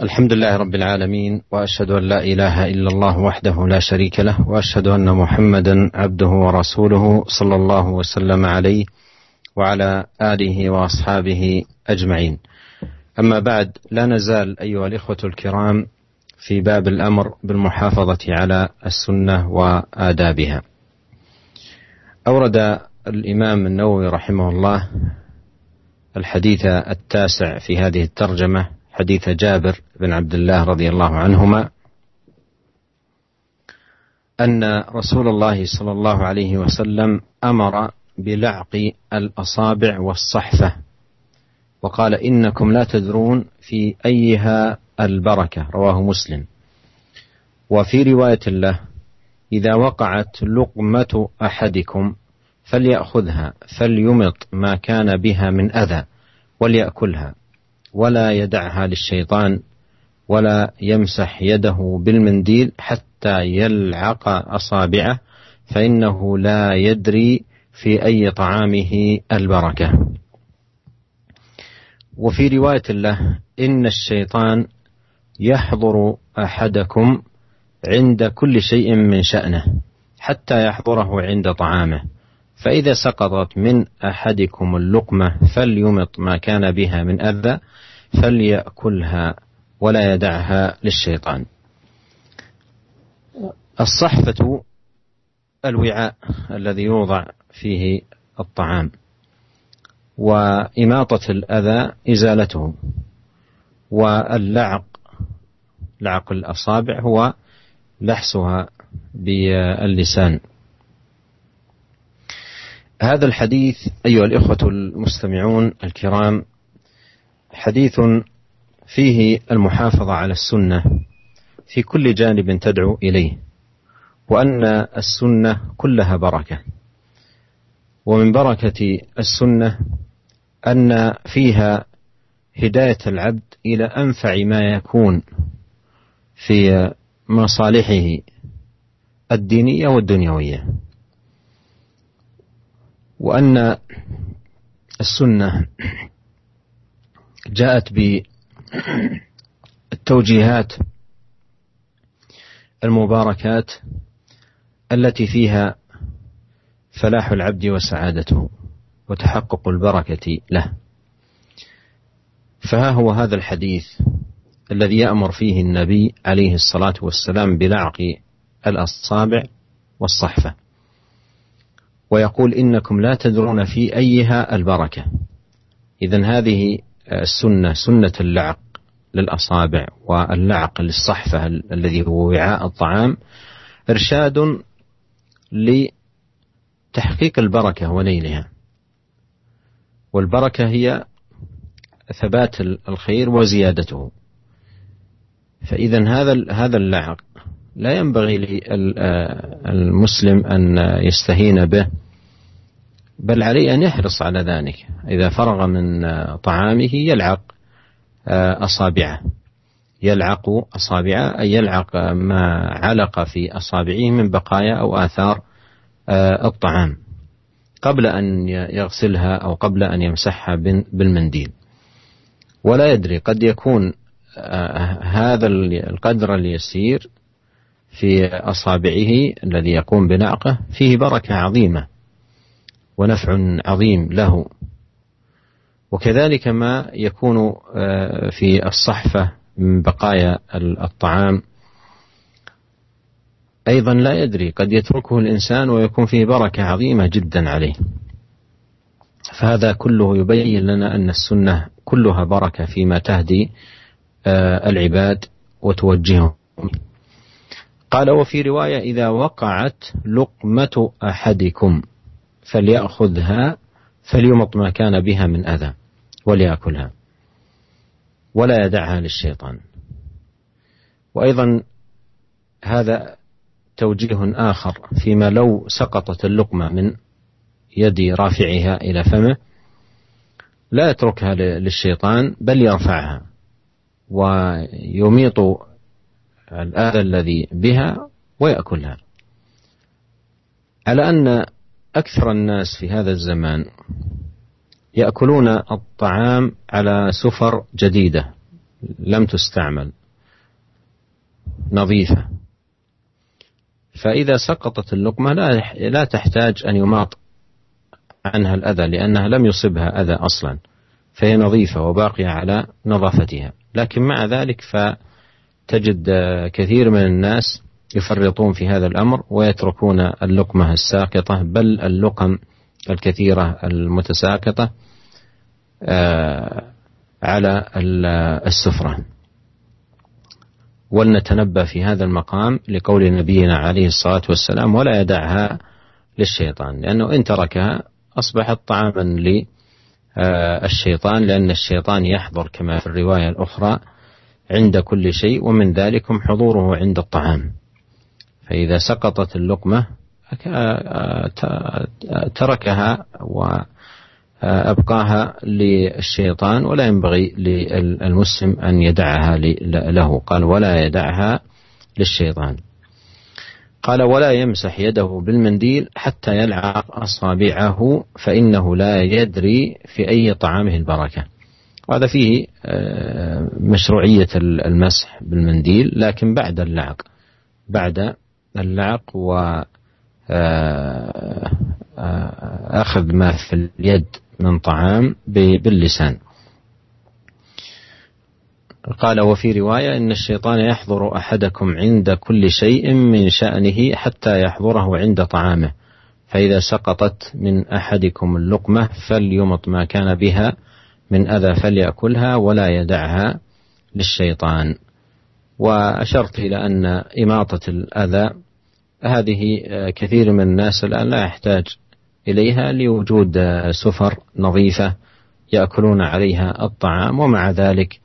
الحمد لله رب العالمين وأشهد أن لا إله إلا الله وحده لا شريك له وأشهد أن محمدا عبده ورسوله صلى الله وسلم عليه وعلى آله وأصحابه أجمعين. أما بعد لا نزال أيها الإخوة الكرام في باب الأمر بالمحافظة على السنة وآدابها. أورد الإمام النووي رحمه الله الحديث التاسع في هذه الترجمة حديث جابر بن عبد الله رضي الله عنهما أن رسول الله صلى الله عليه وسلم أمر بلعق الأصابع والصحفة وقال إنكم لا تدرون في أيها البركة رواه مسلم. وفي رواية له إذا وقعت لقمة أحدكم فليأخذها فليمط ما كان بها من أذى وليأكلها. ولا يدعها للشيطان ولا يمسح يده بالمنديل حتى يلعق أصابعه فإنه لا يدري في أي طعامه البركة. وفي رواية له إن الشيطان يحضر أحدكم عند كل شيء من شأنه حتى يحضره عند طعامه. فإذا سقطت من أحدكم اللقمة فليمط ما كان بها من أذى فليأكلها ولا يدعها للشيطان. الصحفة الوعاء الذي يوضع فيه الطعام وإماطة الأذى إزالته واللعق لعق الأصابع هو لحسها باللسان هذا الحديث أيها الإخوة المستمعون الكرام حديث فيه المحافظة على السنة في كل جانب تدعو إليه وأن السنة كلها بركة. ومن بركة السنة أن فيها هداية العبد إلى أنفع ما يكون في مصالحه الدينية والدنيوية. وأن السنة جاءت بالتوجيهات المباركات التي فيها فلاح العبد وسعادته وتحقق البركة له. فها هو هذا الحديث الذي يأمر فيه النبي عليه الصلاة والسلام بلعق الأصابع والصحفة. ويقول إنكم لا تدرون في أيها البركة. إذا هذه السنة سنة اللعق للأصابع واللعق للصحفة الذي هو وعاء الطعام إرشاد لتحقيق البركة ونيلها. والبركة هي ثبات الخير وزيادته. فإذا هذا هذا اللعق لا ينبغي للمسلم أن يستهين به بل عليه أن يحرص على ذلك. إذا فرغ من طعامه يلعق أصابعه. يلعق أصابعه أي يلعق ما علق في أصابعه من بقايا أو آثار الطعام قبل أن يغسلها أو قبل أن يمسحها بالمنديل. ولا يدري قد يكون هذا القدر اليسير في أصابعه الذي يقوم بنعقه فيه بركة عظيمة ونفع عظيم له. وكذلك ما يكون في الصحفة من بقايا الطعام أيضا لا يدري قد يتركه الإنسان ويكون فيه بركة عظيمة جدا عليه. فهذا كله يبين لنا أن السنة كلها بركة فيما تهدي العباد وتوجههم. قال وفي رواية إذا وقعت لقمة أحدكم فليأخذها فليمط ما كان بها من أذى وليأكلها ولا يدعها للشيطان. وأيضا هذا توجيه آخر فيما لو سقطت اللقمة من يد رافعها إلى فمه لا يتركها للشيطان بل يرفعها ويميط الآذى الذي بها ويأكلها. على أن أكثر الناس في هذا الزمان يأكلون الطعام على سفر جديدة لم تستعمل نظيفة. فإذا سقطت اللقمة لا تحتاج أن يماط عنها الأذى لأنها لم يصبها أذى أصلا فهي نظيفة وباقية على نظافتها. لكن مع ذلك فتجد كثير من الناس يفرطون في هذا الأمر ويتركون اللقمة الساقطة بل اللقم الكثيرة المتساقطة آه، على السفرة. ولنتنبه في هذا المقام لقول نبينا عليه الصلاة والسلام ولا يدعها للشيطان لأنه إن تركها أصبحت طعاما للشيطان لأن الشيطان يحضر كما في الرواية الأخرى عند كل شيء ومن ذلكم حضوره عند الطعام. فإذا سقطت اللقمة تركها وأبقاها للشيطان ولا ينبغي للمسلم أن يدعها له. قال ولا يدعها للشيطان. قال ولا يمسح يده بالمنديل حتى يلعق أصابعه فإنه لا يدري في أي طعامه البركة. وهذا فيه آه، مشروعية المسح بالمنديل لكن بعد اللعق. بعد اللعق و آه، آه، أخذ ما في اليد من طعام باللسان. قال وفي رواية إن الشيطان يحضر أحدكم عند كل شيء من شأنه حتى يحضره عند طعامه فإذا سقطت من أحدكم اللقمة فليمط ما كان بها من أذى فليأكلها ولا يدعها للشيطان. وأشرت إلى أن إماطة الأذى هذه آه، كثير من الناس الآن لا يحتاج إليها لوجود آه، سفر نظيفة يأكلون عليها الطعام ومع ذلك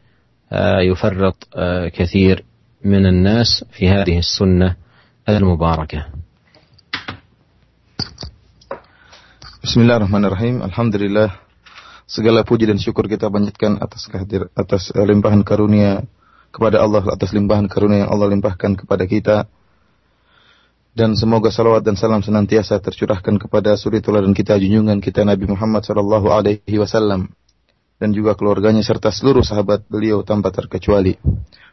آه، يفرط كثير من الناس في هذه السنة المباركة. بسم الله الرحمن الرحيم. الحمد لله segala puji dan syukur kita panjatkan atas kehadiran atas limpahan karunia kepada Allah atas limpahan karunia yang Allah limpahkan kepada kita dan semoga salawat dan salam senantiasa tercurahkan kepada suri teladan kita junjungan kita Nabi Muhammad sallallahu alaihi wasallam dan juga keluarganya serta seluruh sahabat beliau tanpa terkecuali.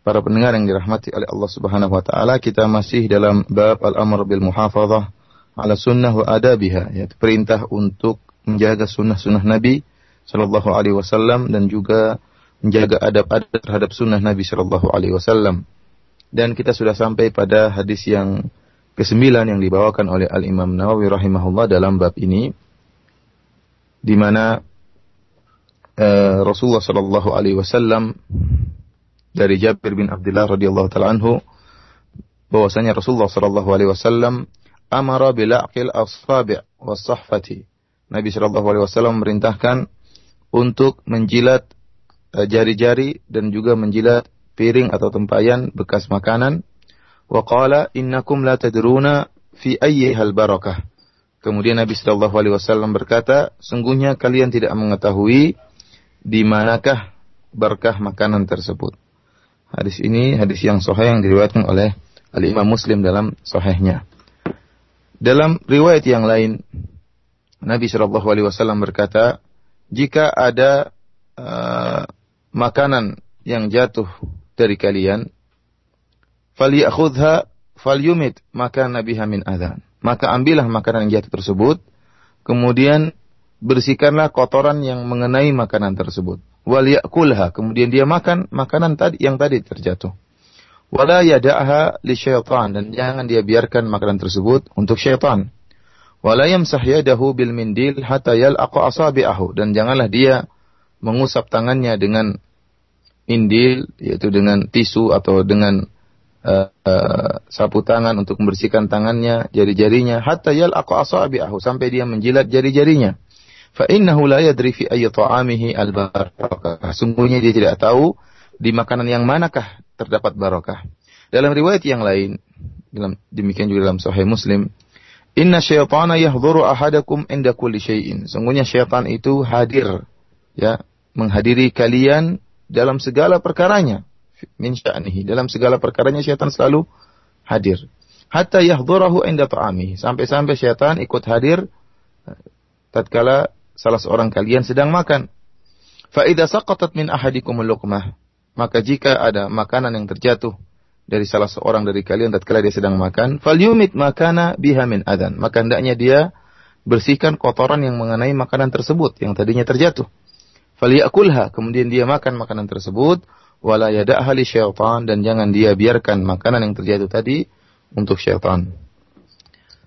Para pendengar yang dirahmati oleh Allah Subhanahu wa taala, kita masih dalam bab al-amr bil muhafazah ala sunnah wa adabiha, yaitu perintah untuk menjaga sunnah-sunnah Nabi sallallahu alaihi wasallam dan juga menjaga adab-adab terhadap sunnah Nabi sallallahu alaihi wasallam. Dan kita sudah sampai pada hadis yang kesembilan yang dibawakan oleh Al Imam Nawawi rahimahullah dalam bab ini di mana uh, Rasulullah Shallallahu alaihi wasallam dari Jabir bin Abdullah radhiyallahu taala anhu bahwasanya Rasulullah Shallallahu alaihi wasallam amara bilaqil asabi' was sahfati Nabi Shallallahu alaihi wasallam merintahkan untuk menjilat eh, jari-jari dan juga menjilat piring atau tempayan bekas makanan Wa qala innakum la tadruna fi hal barakah. Kemudian Nabi Shallallahu Alaihi Wasallam berkata, sungguhnya kalian tidak mengetahui di manakah berkah makanan tersebut. Hadis ini hadis yang sahih yang diriwayatkan oleh Al Imam Muslim dalam sahihnya. Dalam riwayat yang lain, Nabi Shallallahu Alaihi Wasallam berkata, jika ada uh, makanan yang jatuh dari kalian, falyakhudha falyumit maka nabiha min adzan. Maka ambillah makanan yang jatuh tersebut, kemudian bersihkanlah kotoran yang mengenai makanan tersebut. Wal yakulha, kemudian dia makan makanan tadi yang tadi terjatuh. Wala yada'ha li syaitan dan jangan dia biarkan makanan tersebut untuk syaitan. Wala yamsah yadahu bil mindil hatta yalqa asabi'ahu dan janganlah dia mengusap tangannya dengan indil yaitu dengan tisu atau dengan uh, uh, sapu tangan untuk membersihkan tangannya, jari-jarinya, hatta yal asabi'ahu sampai dia menjilat jari-jarinya. Fa innahu la yadri fi ayyi ta'amihi al barakah. Sungguhnya dia tidak tahu di makanan yang manakah terdapat barakah. Dalam riwayat yang lain, dalam demikian juga dalam Sahih Muslim, Inna syaitana yahdhuru ahadakum inda kulli syai'in. Sungguhnya syaitan itu hadir ya, menghadiri kalian dalam segala perkaranya min sya'nihi. Dalam segala perkaranya syaitan selalu hadir. Hatta yahdurahu inda ta'ami. Sampai-sampai syaitan ikut hadir tatkala salah seorang kalian sedang makan. Fa idza saqatat min ahadikum luqmah. maka jika ada makanan yang terjatuh dari salah seorang dari kalian tatkala dia sedang makan, falyumit makana biha min adan. Maka hendaknya dia bersihkan kotoran yang mengenai makanan tersebut yang tadinya terjatuh. Falyakulha, kemudian dia makan makanan tersebut, wala yada'ha syaitan dan jangan dia biarkan makanan yang terjatuh tadi untuk syaitan.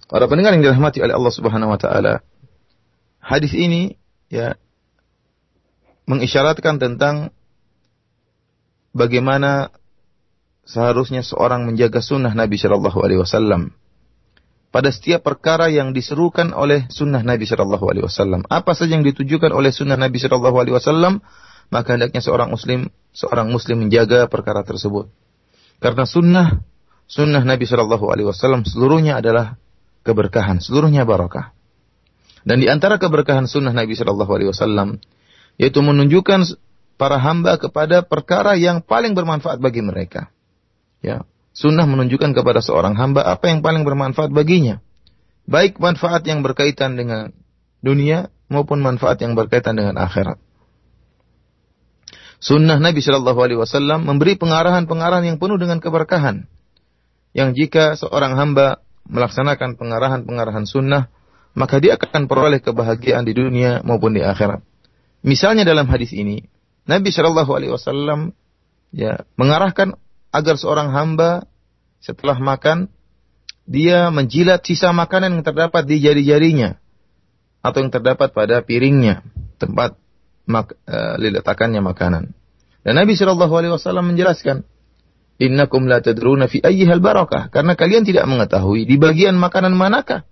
Para pendengar yang dirahmati oleh Allah Subhanahu wa taala, hadis ini ya mengisyaratkan tentang bagaimana seharusnya seorang menjaga sunnah Nabi Shallallahu Alaihi Wasallam pada setiap perkara yang diserukan oleh sunnah Nabi Shallallahu Alaihi Wasallam. Apa saja yang ditujukan oleh sunnah Nabi Shallallahu Alaihi Wasallam, maka hendaknya seorang muslim seorang muslim menjaga perkara tersebut. Karena sunnah sunnah Nabi Shallallahu Alaihi Wasallam seluruhnya adalah keberkahan, seluruhnya barakah. Dan di antara keberkahan sunnah Nabi Shallallahu Alaihi Wasallam yaitu menunjukkan para hamba kepada perkara yang paling bermanfaat bagi mereka. Ya, sunnah menunjukkan kepada seorang hamba apa yang paling bermanfaat baginya. Baik manfaat yang berkaitan dengan dunia maupun manfaat yang berkaitan dengan akhirat. Sunnah Nabi Shallallahu Alaihi Wasallam memberi pengarahan-pengarahan yang penuh dengan keberkahan. Yang jika seorang hamba melaksanakan pengarahan-pengarahan sunnah, maka dia akan peroleh kebahagiaan di dunia maupun di akhirat. Misalnya dalam hadis ini, Nabi Shallallahu Alaihi Wasallam ya mengarahkan agar seorang hamba setelah makan dia menjilat sisa makanan yang terdapat di jari-jarinya atau yang terdapat pada piringnya tempat mak, diletakannya makanan. Dan Nabi Shallallahu Alaihi Wasallam menjelaskan, Innakum la tadruna fi ayyihal barakah. Karena kalian tidak mengetahui di bagian makanan manakah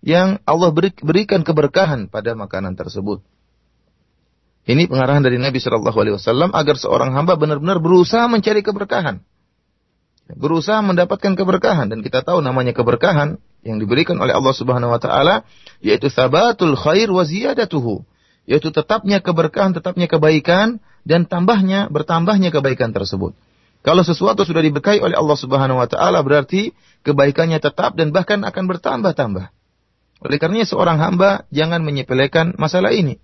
yang Allah beri, berikan keberkahan pada makanan tersebut. Ini pengarahan dari Nabi Shallallahu Alaihi Wasallam agar seorang hamba benar-benar berusaha mencari keberkahan, berusaha mendapatkan keberkahan dan kita tahu namanya keberkahan yang diberikan oleh Allah Subhanahu Wa Taala yaitu sabatul khair wa ziyadatuhu, yaitu tetapnya keberkahan, tetapnya kebaikan dan tambahnya bertambahnya kebaikan tersebut. Kalau sesuatu sudah diberkahi oleh Allah Subhanahu Wa Taala berarti kebaikannya tetap dan bahkan akan bertambah-tambah. Oleh karenanya seorang hamba jangan menyepelekan masalah ini.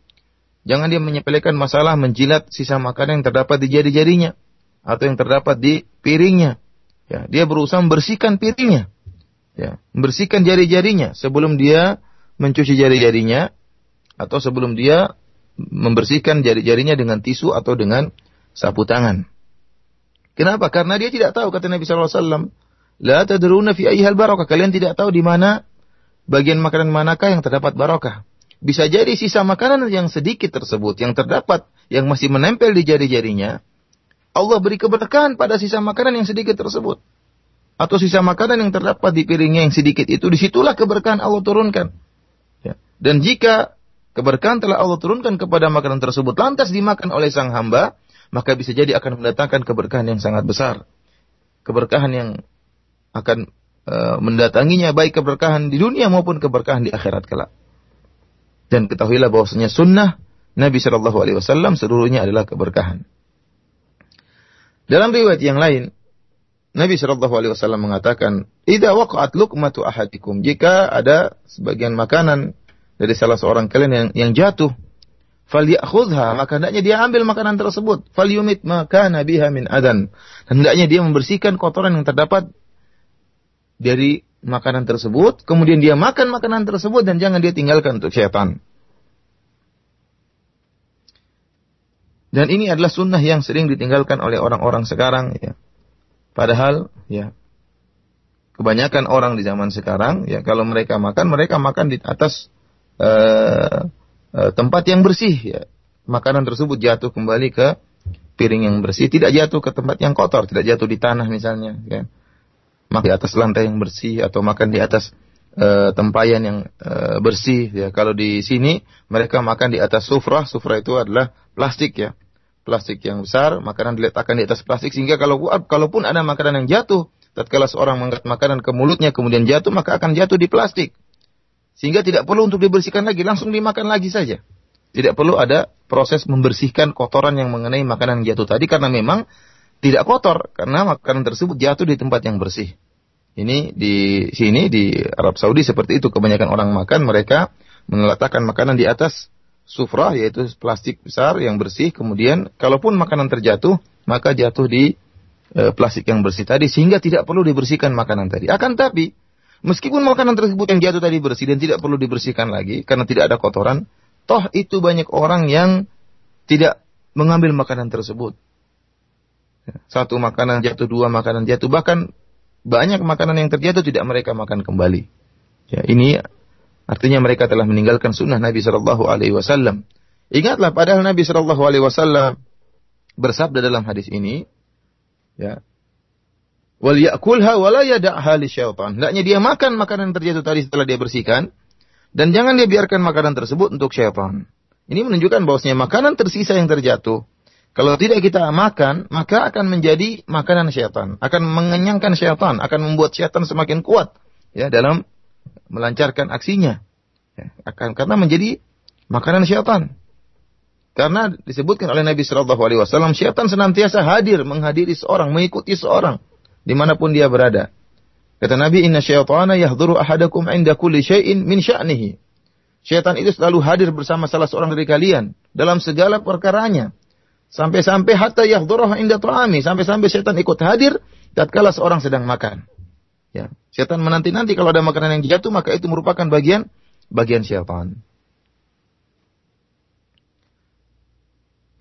Jangan dia menyepelekan masalah menjilat sisa makanan yang terdapat di jari-jarinya atau yang terdapat di piringnya. Ya, dia berusaha membersihkan piringnya. Ya, membersihkan jari-jarinya sebelum dia mencuci jari-jarinya atau sebelum dia membersihkan jari-jarinya dengan tisu atau dengan sapu tangan. Kenapa? Karena dia tidak tahu kata Nabi sallallahu alaihi wasallam, la tadruna fi ayyihal barakah. Kalian tidak tahu di mana bagian makanan manakah yang terdapat barakah. Bisa jadi sisa makanan yang sedikit tersebut, yang terdapat, yang masih menempel di jari-jarinya, Allah beri keberkahan pada sisa makanan yang sedikit tersebut. Atau sisa makanan yang terdapat di piringnya yang sedikit itu, di situlah keberkahan Allah turunkan. Ya. Dan jika keberkahan telah Allah turunkan kepada makanan tersebut, lantas dimakan oleh sang hamba, maka bisa jadi akan mendatangkan keberkahan yang sangat besar. Keberkahan yang akan uh, mendatanginya baik keberkahan di dunia maupun keberkahan di akhirat kelak. Dan ketahuilah bahwasanya sunnah Nabi Shallallahu Alaihi Wasallam seluruhnya adalah keberkahan. Dalam riwayat yang lain, Nabi Shallallahu Alaihi Wasallam mengatakan, "Ida waqat lukmatu ahadikum." Jika ada sebagian makanan dari salah seorang kalian yang yang jatuh, falyakhudha, maka hendaknya dia ambil makanan tersebut. Falyumit maka nabiha min adan. Dan hendaknya dia membersihkan kotoran yang terdapat dari makanan tersebut, kemudian dia makan makanan tersebut dan jangan dia tinggalkan untuk syaitan. Dan ini adalah sunnah yang sering ditinggalkan oleh orang-orang sekarang ya. Padahal ya kebanyakan orang di zaman sekarang ya kalau mereka makan mereka makan di atas uh, uh, tempat yang bersih ya. Makanan tersebut jatuh kembali ke piring yang bersih, tidak jatuh ke tempat yang kotor, tidak jatuh di tanah misalnya ya makan di atas lantai yang bersih atau makan di atas uh, tempayan yang uh, bersih ya. Kalau di sini mereka makan di atas sufrah, sufrah itu adalah plastik ya. Plastik yang besar, makanan diletakkan di atas plastik sehingga kalau kalaupun ada makanan yang jatuh, tatkala seorang mengangkat makanan ke mulutnya kemudian jatuh maka akan jatuh di plastik. Sehingga tidak perlu untuk dibersihkan lagi, langsung dimakan lagi saja. Tidak perlu ada proses membersihkan kotoran yang mengenai makanan yang jatuh tadi karena memang tidak kotor karena makanan tersebut jatuh di tempat yang bersih. Ini di sini di Arab Saudi seperti itu kebanyakan orang makan mereka meletakkan makanan di atas sufrah yaitu plastik besar yang bersih kemudian kalaupun makanan terjatuh maka jatuh di e, plastik yang bersih tadi sehingga tidak perlu dibersihkan makanan tadi. Akan tapi meskipun makanan tersebut yang jatuh tadi bersih dan tidak perlu dibersihkan lagi karena tidak ada kotoran, toh itu banyak orang yang tidak mengambil makanan tersebut. Satu makanan jatuh, dua makanan jatuh, bahkan banyak makanan yang terjatuh tidak mereka makan kembali. Ya, ini Artinya mereka telah meninggalkan sunnah Nabi Shallallahu Alaihi Wasallam. Ingatlah padahal Nabi Shallallahu Alaihi Wasallam bersabda dalam hadis ini, ya, wal yakulha wala yada'ha li syaitan. Hendaknya dia makan makanan terjatuh tadi setelah dia bersihkan dan jangan dia biarkan makanan tersebut untuk syaitan. Ini menunjukkan bahwasanya makanan tersisa yang terjatuh kalau tidak kita makan, maka akan menjadi makanan syaitan, akan mengenyangkan syaitan, akan membuat syaitan semakin kuat ya dalam melancarkan aksinya. Ya, akan karena menjadi makanan syaitan. Karena disebutkan oleh Nabi Shallallahu Alaihi Wasallam, syaitan senantiasa hadir menghadiri seorang, mengikuti seorang di mana pun dia berada. Kata Nabi, Inna syaitana yahduru ahadakum inda kulli syai'in min sya'nihi. Syaitan itu selalu hadir bersama salah seorang dari kalian dalam segala perkaranya. Sampai-sampai hatta yahdurah inda tu'ami. Sampai-sampai syaitan ikut hadir tatkala seorang sedang makan. Ya. Setan menanti-nanti kalau ada makanan yang jatuh maka itu merupakan bagian bagian syaitan.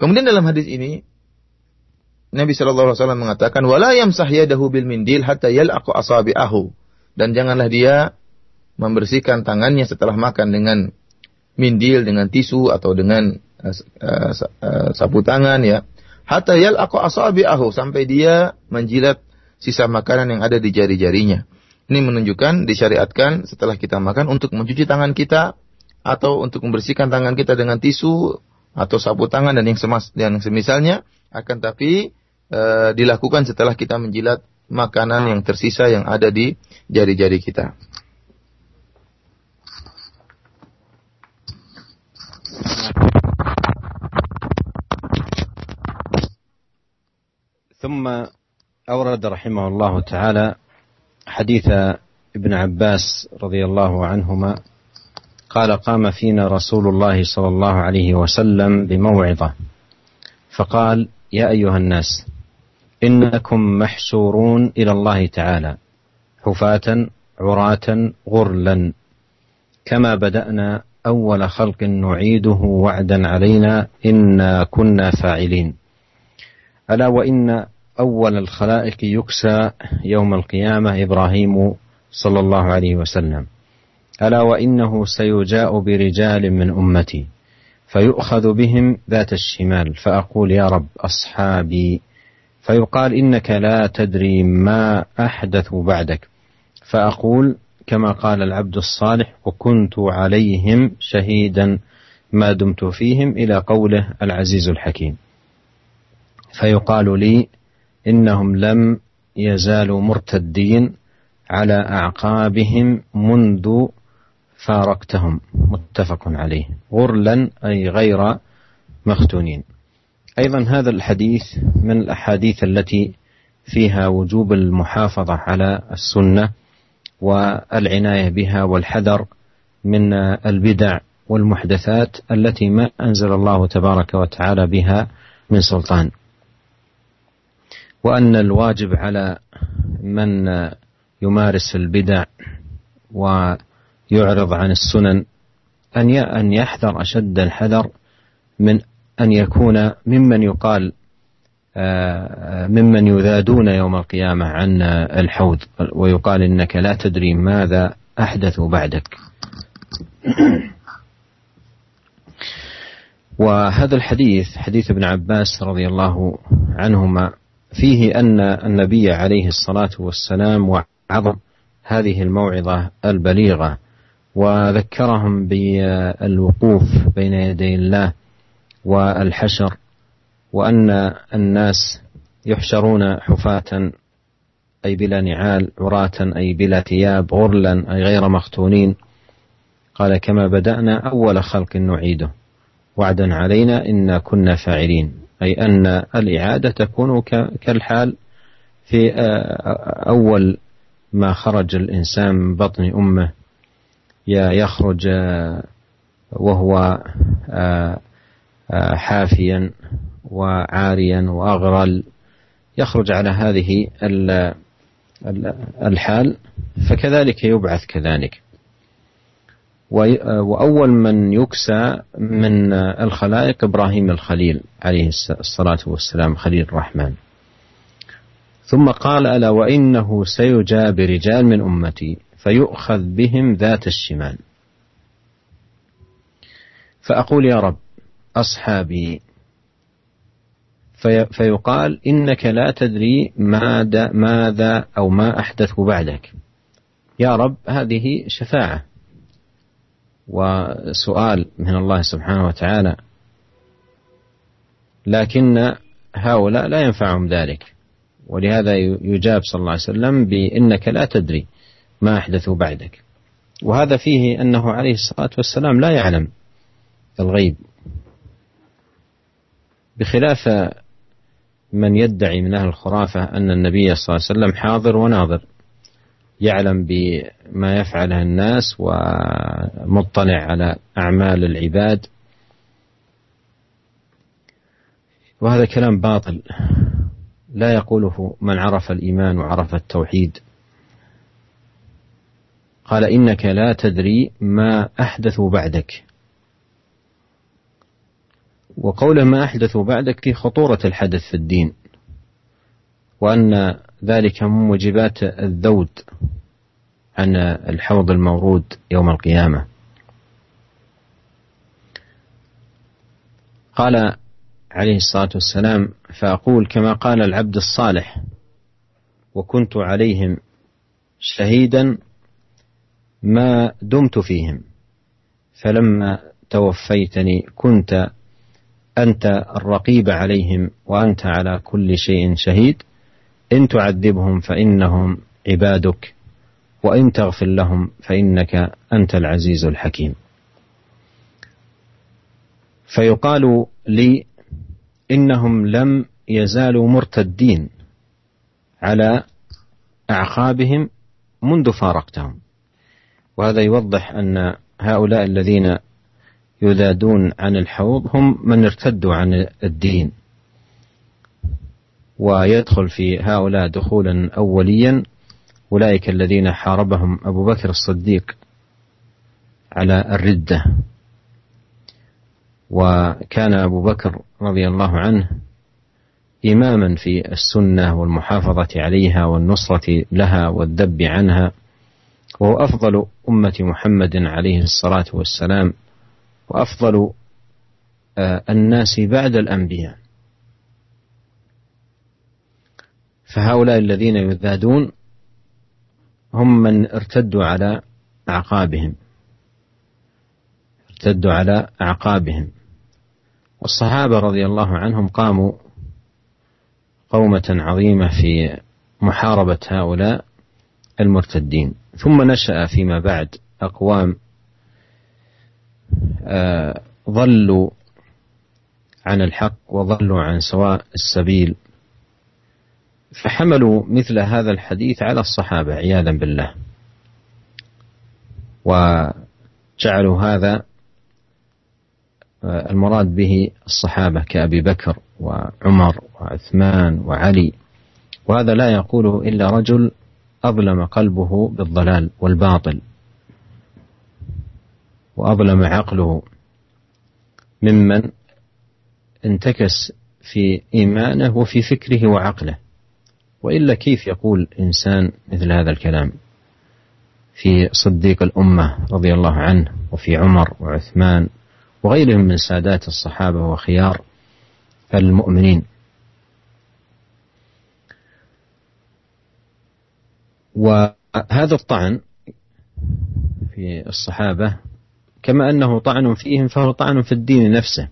Kemudian dalam hadis ini Nabi Shallallahu Alaihi Wasallam mengatakan, "Wala yamsah bil mindil hatta yal'aqu asabi'ahu." Dan janganlah dia membersihkan tangannya setelah makan dengan mindil, dengan tisu atau dengan uh, uh, sapu tangan ya. Hatta yal'aqu asabi'ahu sampai dia menjilat sisa makanan yang ada di jari-jarinya. Ini menunjukkan disyariatkan setelah kita makan untuk mencuci tangan kita atau untuk membersihkan tangan kita dengan tisu atau sapu tangan dan yang semas dan semisalnya akan tapi e, dilakukan setelah kita menjilat makanan yang tersisa yang ada di jari-jari kita. ثم أورد رحمه الله تعالى حديث ابن عباس رضي الله عنهما قال قام فينا رسول الله صلى الله عليه وسلم بموعظة. فقال يا أيها الناس إنكم محشورون إلى الله تعالى حفاة عراة غرلا كما بدأنا أول خلق نعيده وعدا علينا إنا كنا فاعلين. ألا وإن أول الخلائق يكسى يوم القيامة إبراهيم صلى الله عليه وسلم. ألا وإنه سيجاء برجال من أمتي فيؤخذ بهم ذات الشمال فأقول يا رب أصحابي فيقال إنك لا تدري ما أحدث بعدك. فأقول كما قال العبد الصالح وكنت عليهم شهيدا ما دمت فيهم إلى قوله العزيز الحكيم. فيقال لي إنهم لم يزالوا مرتدين على أعقابهم منذ فارقتهم. متفق عليه. غرلا أي غير مختونين. أيضا هذا الحديث من الأحاديث التي فيها وجوب المحافظة على السنة والعناية بها والحذر من البدع والمحدثات التي ما أنزل الله تبارك وتعالى بها من سلطان. وأن الواجب على من يمارس البدع ويعرض عن السنن أن أن يحذر أشد الحذر من أن يكون ممن يقال آه، ممن يذادون يوم القيامة عن الحوض ويقال إنك لا تدري ماذا أحدث بعدك. وهذا الحديث حديث ابن عباس رضي الله عنهما فيه أن النبي عليه الصلاة والسلام وعظم هذه الموعظة البليغة وذكرهم بالوقوف بين يدي الله والحشر وأن الناس يحشرون حفاة أي بلا نعال عراة أي بلا ثياب غرلا أي غير مختونين. قال كما بدأنا أول خلق نعيده. وعدا علينا إنا كنا فاعلين. أي أن الإعادة تكون كالحال في أول ما خرج الإنسان من بطن أمه يخرج وهو حافيا وعاريا وأغرل يخرج على هذه الحال فكذلك يبعث كذلك. وأول من يكسى من الخلائق إبراهيم الخليل عليه الصلاة والسلام خليل الرحمن. ثم قال ألا وإنه سيجى برجال من أمتي فيؤخذ بهم ذات الشمال. فأقول يا رب أصحابي. في فيقال إنك لا تدري ماذا, ماذا أو ما أحدث بعدك. يا رب هذه شفاعة. وسؤال من الله سبحانه وتعالى لكن هؤلاء لا ينفعهم ذلك. ولهذا يجاب صلى الله عليه وسلم بإنك لا تدري ما أحدثوا بعدك. وهذا فيه أنه عليه الصلاة والسلام لا يعلم الغيب. بخلاف من يدعي من أهل الخرافة أن النبي صلى الله عليه وسلم حاضر وناظر. يعلم بما يفعله الناس ومطلع على أعمال العباد. وهذا كلام باطل. لا يقوله من عرف الإيمان وعرف التوحيد. قال إنك لا تدري ما أحدثوا بعدك. وقوله ما أحدثوا بعدك في خطورة الحدث في الدين. وأن ذلك من موجبات الذود عن الحوض المورود يوم القيامة. قال عليه الصلاة والسلام فأقول كما قال العبد الصالح وكنت عليهم شهيدا ما دمت فيهم فلما توفيتني كنت أنت الرقيب عليهم وأنت على كل شيء شهيد. إن تعذبهم فإنهم عبادك وإن تغفر لهم فإنك أنت العزيز الحكيم. فيقال لي إنهم لم يزالوا مرتدين على أعقابهم منذ فارقتهم. وهذا يوضح أن هؤلاء الذين يذادون عن الحوض هم من ارتدوا عن الدين. ويدخل في هؤلاء دخولا أوليا أولئك الذين حاربهم أبو بكر الصديق على الردة. وكان أبو بكر رضي الله عنه إماما في السنة والمحافظة عليها والنصرة لها والذب عنها وهو أفضل أمة محمد عليه الصلاة والسلام وأفضل آه، الناس بعد الأنبياء. فهؤلاء الذين يذادون هم من ارتدوا على أعقابهم. ارتدوا على أعقابهم. والصحابة رضي الله عنهم قاموا قومة عظيمة في محاربة هؤلاء المرتدين. ثم نشأ فيما بعد أقوام آه، ضلوا عن الحق وضلوا عن سواء السبيل. فحملوا مثل هذا الحديث على الصحابة عياذا بالله. وجعلوا هذا آه، المراد به الصحابة كأبي بكر وعمر وعثمان وعلي. وهذا لا يقوله إلا رجل أظلم قلبه بالضلال والباطل وأظلم عقله ممن انتكس في إيمانه وفي فكره وعقله. وإلا كيف يقول إنسان مثل هذا الكلام؟ في صديق الأمة رضي الله عنه وفي عمر وعثمان وغيرهم من سادات الصحابة وخيار المؤمنين. وهذا الطعن في الصحابة كما أنه طعن فيهم فهو طعن في الدين نفسه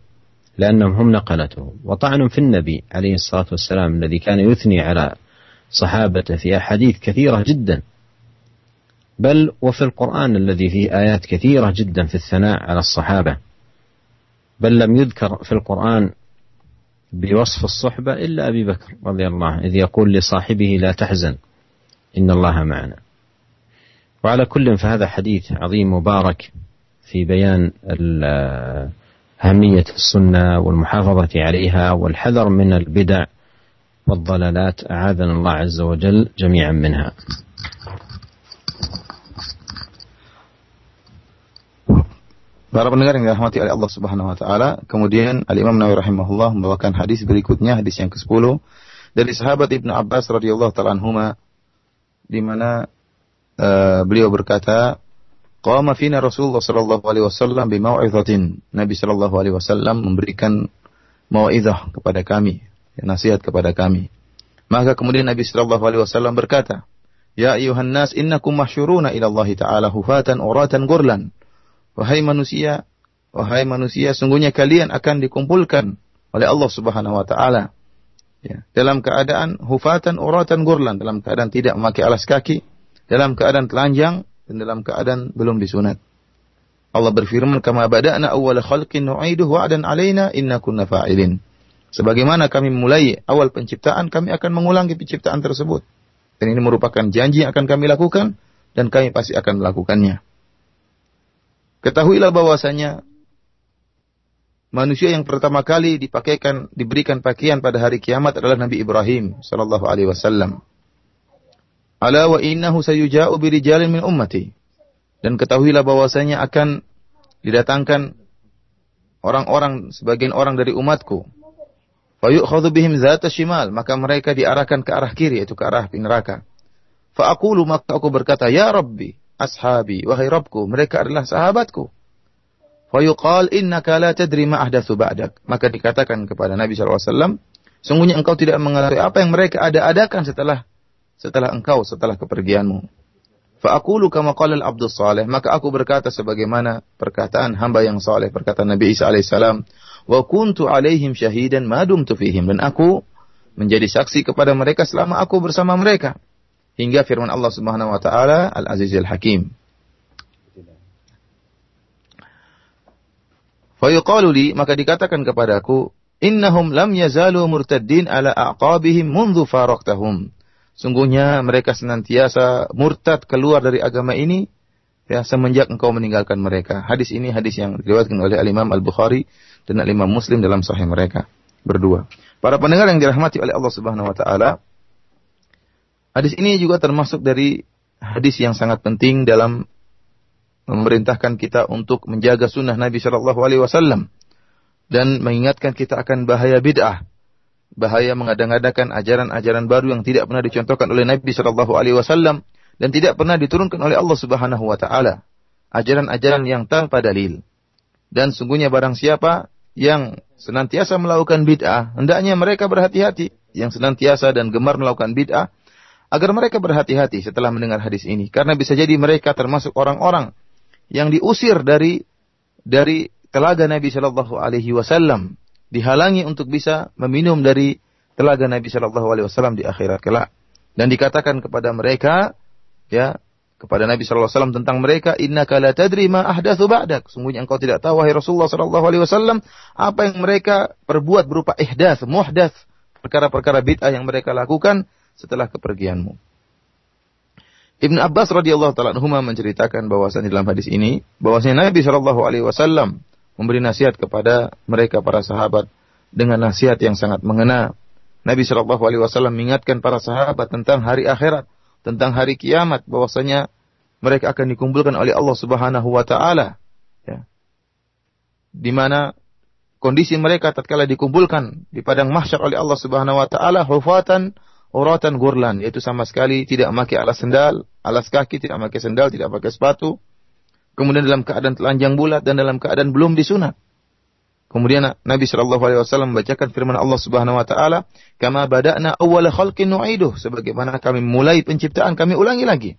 لأنهم هم نقلته. وطعن في النبي عليه الصلاة والسلام الذي كان يثني على صحابته في أحاديث كثيرة جدا. بل وفي القرآن الذي فيه آيات كثيرة جدا في الثناء على الصحابة. بل لم يذكر في القرآن بوصف الصحبة إلا أبي بكر رضي الله إذ يقول لصاحبه لا تحزن إن الله معنا. وعلى كل فهذا حديث عظيم مبارك في بيان أهمية السنة والمحافظة عليها والحذر من البدع والضلالات أعاذنا الله عز وجل جميعا منها Para pendengar yang dirahmati oleh Allah Subhanahu wa taala, kemudian Al Imam Nawawi rahimahullah membawakan hadis berikutnya, hadis yang ke-10 dari sahabat Ibnu Abbas radhiyallahu taala anhuma di mana uh, beliau berkata, Qama fina Rasulullah sallallahu alaihi wasallam bi mau'izatin. Nabi sallallahu alaihi wasallam memberikan mau'izah kepada kami, nasihat kepada kami. Maka kemudian Nabi sallallahu alaihi wasallam berkata, Ya ayuhan nas innakum mahsyuruna ila Allah taala hufatan uratan gurlan. Wahai manusia, wahai manusia, sungguhnya kalian akan dikumpulkan oleh Allah Subhanahu wa taala ya, dalam keadaan hufatan uratan gurlan, dalam keadaan tidak memakai alas kaki, dalam keadaan telanjang dan dalam keadaan belum disunat. Allah berfirman, "Kama bada'na awwal khalqin nu'iduhu wa'dan 'alaina inna kunna fa'ilin." Sebagaimana kami mulai awal penciptaan, kami akan mengulangi penciptaan tersebut. Dan ini merupakan janji yang akan kami lakukan dan kami pasti akan melakukannya. Ketahuilah bahwasanya manusia yang pertama kali dipakaikan diberikan pakaian pada hari kiamat adalah Nabi Ibrahim sallallahu alaihi wasallam. Ala wa innahu sayuja'u birijalin min ummati. Dan ketahuilah bahwasanya akan didatangkan orang-orang sebagian orang dari umatku. Fa yu'khadhu bihim zata shimal, maka mereka diarahkan ke arah kiri yaitu ke arah neraka. Fa aqulu maka aku berkata, "Ya Rabbi, ashabi, wahai Rabbku, mereka adalah sahabatku. Fayuqal innaka la tadri ma ahdatsu ba'dak. Maka dikatakan kepada Nabi SAW, sungguhnya engkau tidak mengetahui apa yang mereka ada-adakan setelah setelah engkau, setelah kepergianmu. Fa'akulu kama qala al-abdus salih. Maka aku berkata sebagaimana perkataan hamba yang saleh, perkataan Nabi Isa alaihissalam, wa kuntu alaihim syahidan ma dumtu fihim. Dan aku menjadi saksi kepada mereka selama aku bersama mereka hingga firman Allah Subhanahu wa taala Al-Azizul Hakim. Fayuqalu li maka dikatakan kepadaku innahum lam yazalu murtaddin ala aqabihim mundu faraqtahum. Sungguhnya mereka senantiasa murtad keluar dari agama ini ya semenjak engkau meninggalkan mereka. Hadis ini hadis yang diriwayatkan oleh Al-Imam Al-Bukhari dan Al-Imam Muslim dalam sahih mereka berdua. Para pendengar yang dirahmati oleh Allah Subhanahu wa taala, Hadis ini juga termasuk dari hadis yang sangat penting dalam memerintahkan kita untuk menjaga sunnah Nabi Shallallahu Alaihi Wasallam dan mengingatkan kita akan bahaya bid'ah, bahaya mengadang-adakan ajaran-ajaran baru yang tidak pernah dicontohkan oleh Nabi Shallallahu Alaihi Wasallam dan tidak pernah diturunkan oleh Allah Subhanahu Wa Taala, ajaran-ajaran yang tanpa dalil. Dan sungguhnya barang siapa yang senantiasa melakukan bid'ah, hendaknya mereka berhati-hati. Yang senantiasa dan gemar melakukan bid'ah, agar mereka berhati-hati setelah mendengar hadis ini. Karena bisa jadi mereka termasuk orang-orang yang diusir dari dari telaga Nabi Shallallahu Alaihi Wasallam. Dihalangi untuk bisa meminum dari telaga Nabi Shallallahu Alaihi Wasallam di akhirat kelak. Dan dikatakan kepada mereka ya kepada Nabi Shallallahu Alaihi Wasallam tentang mereka inna kala tadri ma ahdatsu ba'dak sungguhnya engkau tidak tahu wahai Rasulullah Shallallahu Alaihi Wasallam apa yang mereka perbuat berupa ihdas muhdas perkara-perkara bid'ah yang mereka lakukan setelah kepergianmu. Ibn Abbas radhiyallahu taala anhu menceritakan bahwasanya dalam hadis ini bahwasanya Nabi Shallallahu alaihi wasallam memberi nasihat kepada mereka para sahabat dengan nasihat yang sangat mengena. Nabi Shallallahu alaihi wasallam mengingatkan para sahabat tentang hari akhirat, tentang hari kiamat bahwasanya mereka akan dikumpulkan oleh Allah Subhanahu wa taala ya. Di mana kondisi mereka tatkala dikumpulkan di padang mahsyar oleh Allah Subhanahu wa taala hufatan uratan gurlan, yaitu sama sekali tidak memakai alas sendal, alas kaki, tidak memakai sendal, tidak pakai sepatu. Kemudian dalam keadaan telanjang bulat dan dalam keadaan belum disunat. Kemudian Nabi Shallallahu Alaihi Wasallam membacakan firman Allah Subhanahu Wa Taala, "Kama bada'na awwala khalqin nu'iduh." Sebagaimana kami mulai penciptaan, kami ulangi lagi.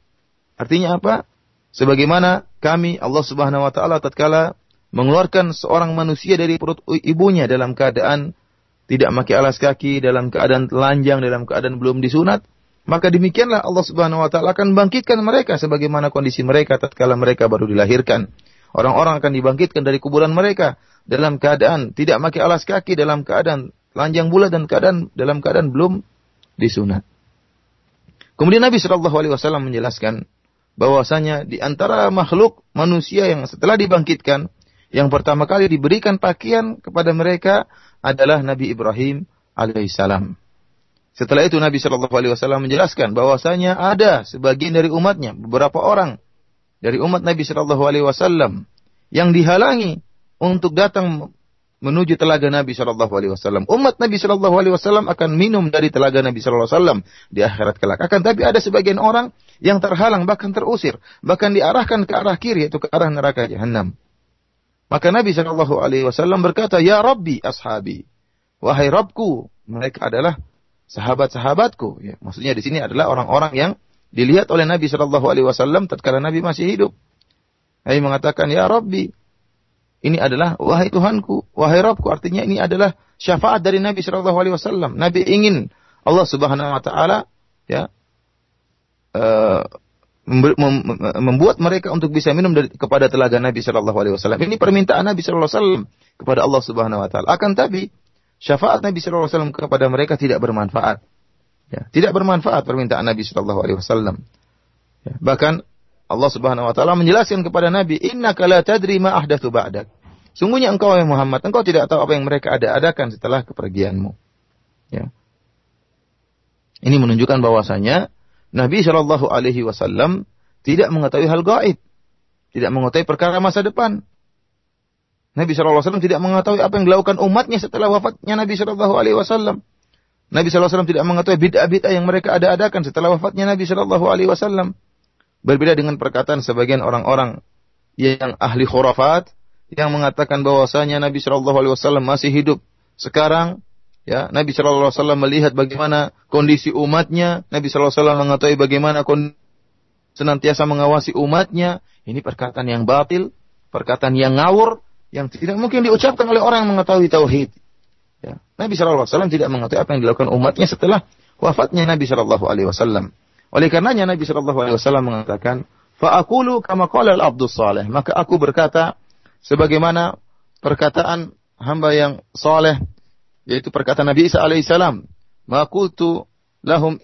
Artinya apa? Sebagaimana kami Allah Subhanahu Wa Taala tatkala mengeluarkan seorang manusia dari perut ibunya dalam keadaan tidak memakai alas kaki dalam keadaan telanjang dalam keadaan belum disunat maka demikianlah Allah Subhanahu wa taala akan bangkitkan mereka sebagaimana kondisi mereka tatkala mereka baru dilahirkan orang-orang akan dibangkitkan dari kuburan mereka dalam keadaan tidak memakai alas kaki dalam keadaan telanjang bulat dan keadaan dalam keadaan belum disunat kemudian Nabi Shallallahu alaihi wasallam menjelaskan bahwasanya di antara makhluk manusia yang setelah dibangkitkan yang pertama kali diberikan pakaian kepada mereka adalah Nabi Ibrahim alaihissalam. Setelah itu Nabi Shallallahu Alaihi Wasallam menjelaskan bahwasanya ada sebagian dari umatnya, beberapa orang dari umat Nabi Shallallahu Alaihi Wasallam yang dihalangi untuk datang menuju telaga Nabi Shallallahu Alaihi Wasallam. Umat Nabi Shallallahu Alaihi Wasallam akan minum dari telaga Nabi Shallallahu Alaihi Wasallam di akhirat kelak. Akan tapi ada sebagian orang yang terhalang bahkan terusir, bahkan diarahkan ke arah kiri yaitu ke arah neraka jahanam. Maka Nabi Shallallahu Alaihi Wasallam berkata, Ya Rabbi ashabi, wahai Rabbku, mereka adalah sahabat-sahabatku. Ya, maksudnya di sini adalah orang-orang yang dilihat oleh Nabi Shallallahu Alaihi Wasallam tatkala Nabi masih hidup. Nabi mengatakan, Ya Rabbi, ini adalah wahai Tuhanku, wahai Rabbku. Artinya ini adalah syafaat dari Nabi Shallallahu Alaihi Wasallam. Nabi ingin Allah Subhanahu Wa Taala ya uh, membuat mereka untuk bisa minum dari, kepada telaga Nabi Shallallahu Alaihi Wasallam. Ini permintaan Nabi Shallallahu Alaihi Wasallam kepada Allah Subhanahu Wa Taala. Akan tapi syafaat Nabi Shallallahu Alaihi Wasallam kepada mereka tidak bermanfaat. Ya, tidak bermanfaat permintaan Nabi Shallallahu Alaihi Wasallam. Ya, bahkan Allah Subhanahu Wa Taala menjelaskan kepada Nabi, Inna kala tadri ma ahdathu ba'dak. Sungguhnya engkau yang Muhammad, engkau tidak tahu apa yang mereka ada adakan setelah kepergianmu. Ya. Ini menunjukkan bahwasanya Nabi Shallallahu Alaihi Wasallam tidak mengetahui hal gaib, tidak mengetahui perkara masa depan. Nabi SAW tidak mengetahui apa yang dilakukan umatnya setelah wafatnya Nabi Shallallahu Alaihi Wasallam. Nabi SAW tidak mengetahui bid'ah-bid'ah yang mereka ada-adakan setelah wafatnya Nabi Shallallahu Alaihi Wasallam. Berbeda dengan perkataan sebagian orang-orang yang ahli khurafat yang mengatakan bahwasanya Nabi Shallallahu Alaihi Wasallam masih hidup sekarang. Ya, Nabi Shallallahu Alaihi Wasallam melihat bagaimana kondisi umatnya. Nabi Shallallahu Alaihi Wasallam mengetahui bagaimana kondisi senantiasa mengawasi umatnya. Ini perkataan yang batil, perkataan yang ngawur, yang tidak mungkin diucapkan oleh orang yang mengetahui tauhid. Ya. Nabi Shallallahu Alaihi Wasallam tidak mengetahui apa yang dilakukan umatnya setelah wafatnya Nabi Shallallahu Alaihi Wasallam. Oleh karenanya Nabi Shallallahu Alaihi Wasallam mengatakan, Faakulu kama qala al-abdus saleh. Maka aku berkata sebagaimana perkataan hamba yang soleh yaitu perkataan Nabi Isa alaihissalam, "Ma qultu lahum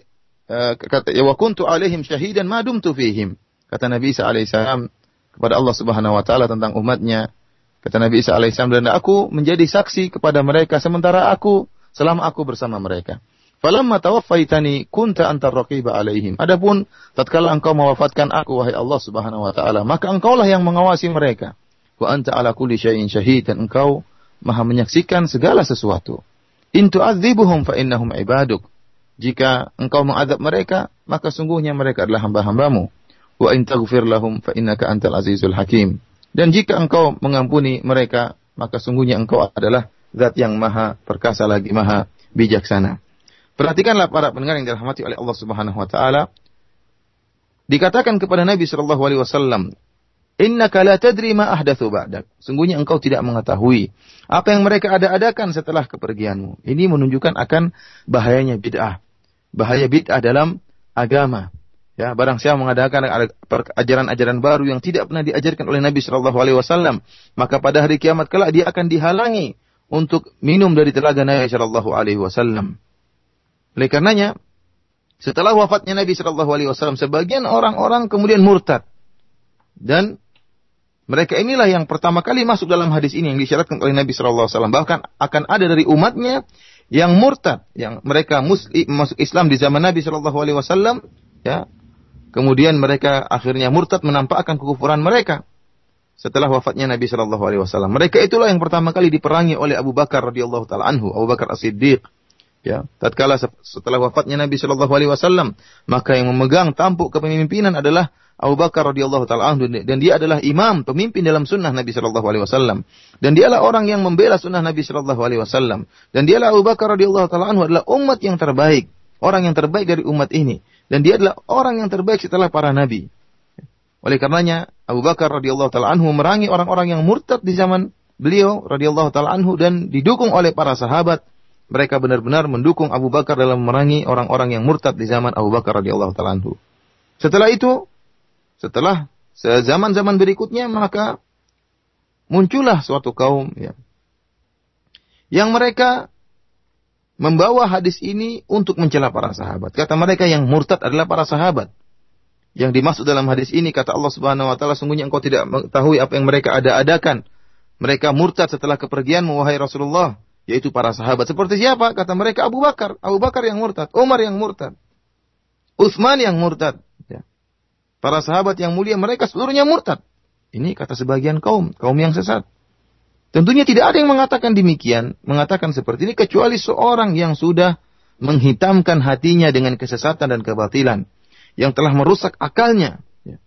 uh, kata ya wa kuntu alaihim syahidan ma dumtu fihim." Kata Nabi Isa alaihissalam kepada Allah Subhanahu wa taala tentang umatnya, Kata Nabi Isa alaihissalam dan aku menjadi saksi kepada mereka sementara aku selama aku bersama mereka. Falamma tawaffaitani kunta antar raqiba alaihim. Adapun tatkala engkau mewafatkan aku wahai Allah Subhanahu wa taala, maka engkaulah yang mengawasi mereka. Wa anta ala kulli syai'in syahid dan engkau maha menyaksikan segala sesuatu. In tu'adzibuhum fa innahum ibaduk. Jika engkau mengadab mereka, maka sungguhnya mereka adalah hamba-hambamu. Wa in taghfir lahum fa innaka antal azizul hakim. Dan jika engkau mengampuni mereka, maka sungguhnya engkau adalah zat yang maha perkasa lagi maha bijaksana. Perhatikanlah para pendengar yang dirahmati oleh Allah Subhanahu wa taala. Dikatakan kepada Nabi sallallahu alaihi wasallam, "Innaka la tadri ma ahdatsu ba'dak." Sungguhnya engkau tidak mengetahui apa yang mereka ada-adakan setelah kepergianmu. Ini menunjukkan akan bahayanya bid'ah. Bahaya bid'ah dalam agama. Ya, barang siapa mengadakan ajaran-ajaran baru yang tidak pernah diajarkan oleh Nabi Shallallahu Alaihi Wasallam, maka pada hari kiamat kelak dia akan dihalangi untuk minum dari telaga Nabi Shallallahu Alaihi Wasallam. Oleh karenanya, setelah wafatnya Nabi Shallallahu Alaihi Wasallam, sebagian orang-orang kemudian murtad dan mereka inilah yang pertama kali masuk dalam hadis ini yang disyaratkan oleh Nabi Shallallahu Alaihi Wasallam. Bahkan akan ada dari umatnya yang murtad, yang mereka muslim, masuk Islam di zaman Nabi Shallallahu Alaihi Wasallam, ya Kemudian mereka akhirnya murtad menampakkan kekufuran mereka setelah wafatnya Nabi Shallallahu Alaihi Wasallam. Mereka itulah yang pertama kali diperangi oleh Abu Bakar radhiyallahu taala anhu, Abu Bakar As-Siddiq. Ya, tatkala setelah wafatnya Nabi Shallallahu Alaihi Wasallam, maka yang memegang tampuk kepemimpinan adalah Abu Bakar radhiyallahu taala anhu dan dia adalah imam pemimpin dalam sunnah Nabi Shallallahu Alaihi Wasallam dan dialah orang yang membela sunnah Nabi Shallallahu Alaihi Wasallam dan dialah Abu Bakar radhiyallahu taala anhu adalah umat yang terbaik orang yang terbaik dari umat ini dan dia adalah orang yang terbaik setelah para nabi. Oleh karenanya Abu Bakar radhiyallahu taala anhu merangi orang-orang yang murtad di zaman beliau radhiyallahu taala anhu dan didukung oleh para sahabat. Mereka benar-benar mendukung Abu Bakar dalam merangi orang-orang yang murtad di zaman Abu Bakar radhiyallahu taala anhu. Setelah itu, setelah zaman-zaman berikutnya maka muncullah suatu kaum ya, yang mereka membawa hadis ini untuk mencela para sahabat. Kata mereka yang murtad adalah para sahabat. Yang dimaksud dalam hadis ini kata Allah Subhanahu wa taala sungguhnya engkau tidak mengetahui apa yang mereka ada-adakan. Mereka murtad setelah kepergian wahai Rasulullah, yaitu para sahabat. Seperti siapa? Kata mereka Abu Bakar. Abu Bakar yang murtad, Umar yang murtad. Utsman yang murtad. Ya. Para sahabat yang mulia mereka seluruhnya murtad. Ini kata sebagian kaum, kaum yang sesat. Tentunya tidak ada yang mengatakan demikian, mengatakan seperti ini kecuali seorang yang sudah menghitamkan hatinya dengan kesesatan dan kebatilan yang telah merusak akalnya. Ya.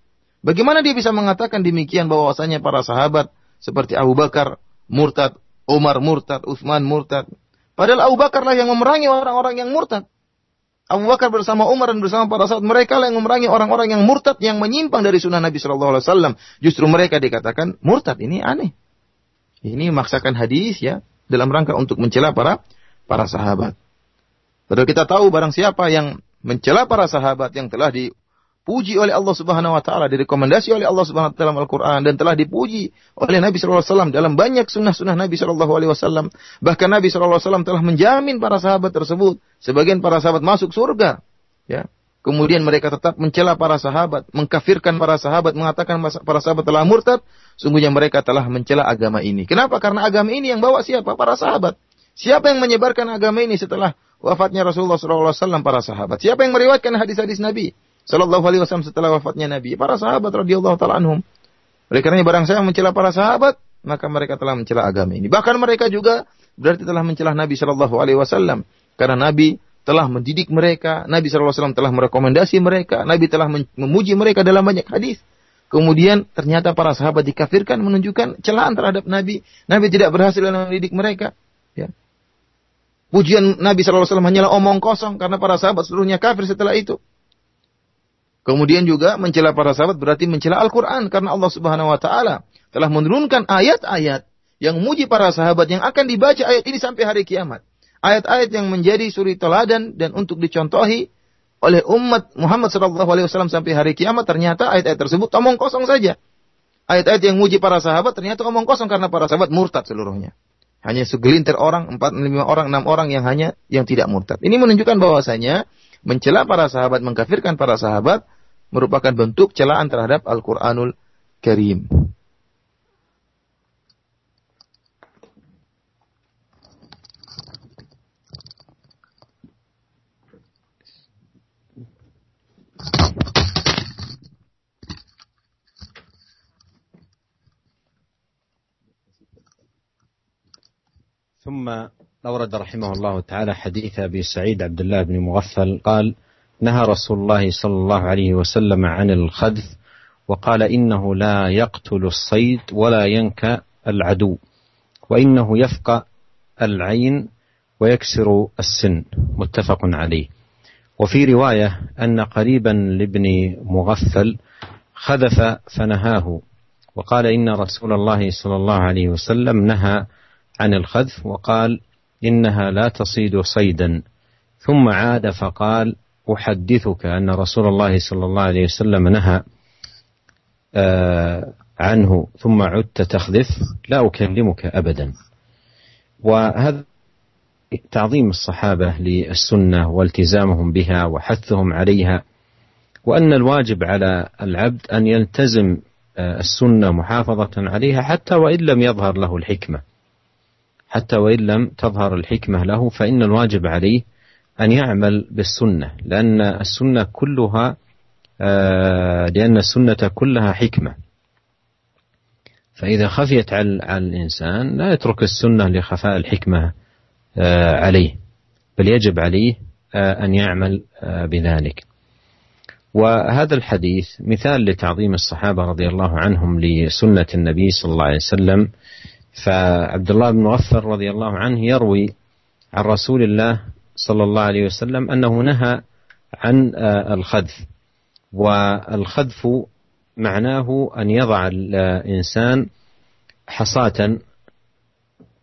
Bagaimana dia bisa mengatakan demikian bahwasanya para sahabat seperti Abu Bakar murtad, Umar murtad, Utsman murtad. Padahal Abu Bakar lah yang memerangi orang-orang yang murtad. Abu Bakar bersama Umar dan bersama para sahabat mereka lah yang memerangi orang-orang yang murtad yang menyimpang dari sunnah Nabi Shallallahu Alaihi Wasallam. Justru mereka dikatakan murtad. Ini aneh. Ini memaksakan hadis ya dalam rangka untuk mencela para para sahabat. Padahal kita tahu barang siapa yang mencela para sahabat yang telah dipuji oleh Allah Subhanahu wa taala, direkomendasi oleh Allah Subhanahu wa taala dalam Al-Qur'an dan telah dipuji oleh Nabi sallallahu alaihi wasallam dalam banyak sunnah-sunnah Nabi sallallahu alaihi wasallam. Bahkan Nabi sallallahu alaihi wasallam telah menjamin para sahabat tersebut, sebagian para sahabat masuk surga. Ya. Kemudian mereka tetap mencela para sahabat, mengkafirkan para sahabat, mengatakan para sahabat telah murtad. Sungguhnya mereka telah mencela agama ini. Kenapa? Karena agama ini yang bawa siapa? Para sahabat. Siapa yang menyebarkan agama ini setelah wafatnya Rasulullah SAW para sahabat? Siapa yang meriwayatkan hadis-hadis Nabi Sallallahu Alaihi Wasallam setelah wafatnya Nabi? Para sahabat radhiyallahu taala anhum. Oleh karena barang saya mencela para sahabat, maka mereka telah mencela agama ini. Bahkan mereka juga berarti telah mencela Nabi Shallallahu Alaihi Wasallam karena Nabi telah mendidik mereka, Nabi SAW telah merekomendasi mereka, Nabi telah memuji mereka dalam banyak hadis. Kemudian ternyata para sahabat dikafirkan menunjukkan celaan terhadap Nabi. Nabi tidak berhasil dalam mendidik mereka. Ya. Pujian Nabi SAW hanyalah omong kosong karena para sahabat seluruhnya kafir setelah itu. Kemudian juga mencela para sahabat berarti mencela Al-Quran karena Allah Subhanahu Wa Taala telah menurunkan ayat-ayat yang memuji para sahabat yang akan dibaca ayat ini sampai hari kiamat ayat-ayat yang menjadi suri teladan dan untuk dicontohi oleh umat Muhammad SAW sampai hari kiamat ternyata ayat-ayat tersebut omong kosong saja. Ayat-ayat yang muji para sahabat ternyata omong kosong karena para sahabat murtad seluruhnya. Hanya segelintir orang, empat, lima orang, enam orang yang hanya yang tidak murtad. Ini menunjukkan bahwasanya mencela para sahabat, mengkafirkan para sahabat merupakan bentuk celaan terhadap Al-Quranul Karim. ثم أورد رحمه الله تعالى حديث أبي سعيد عبد الله بن مغفل قال نهى رسول الله صلى الله عليه وسلم عن الخذف وقال إنه لا يقتل الصيد ولا ينكى العدو وإنه يفقى العين ويكسر السن. متفق عليه. وفي رواية أن قريبا لابن مغفل خذف فنهاه وقال إن رسول الله صلى الله عليه وسلم نهى عن الخذف وقال إنها لا تصيد صيدا. ثم عاد فقال أحدثك أن رسول الله صلى الله عليه وسلم نهى آه، عنه ثم عدت تخذف لا أكلمك أبدا. وهذا تعظيم الصحابة للسنة والتزامهم بها وحثهم عليها وأن الواجب على العبد أن يلتزم آه، السنة محافظة عليها حتى وإن لم يظهر له الحكمة. حتى وإن لم تظهر الحكمة له فإن الواجب عليه أن يعمل بالسنة لأن السنة كلها آه، لأن السنة كلها حكمة. فإذا خفيت على الإنسان لا يترك السنة لخفاء الحكمة آه، عليه بل يجب عليه آه، أن يعمل بذلك. وهذا الحديث مثال لتعظيم الصحابة رضي الله عنهم لسنة النبي صلى الله عليه وسلم فعبد الله بن مغفر رضي الله عنه يروي عن رسول الله صلى الله عليه وسلم أنه نهى عن آه، الخذف. والخذف معناه أن يضع الإنسان حصاة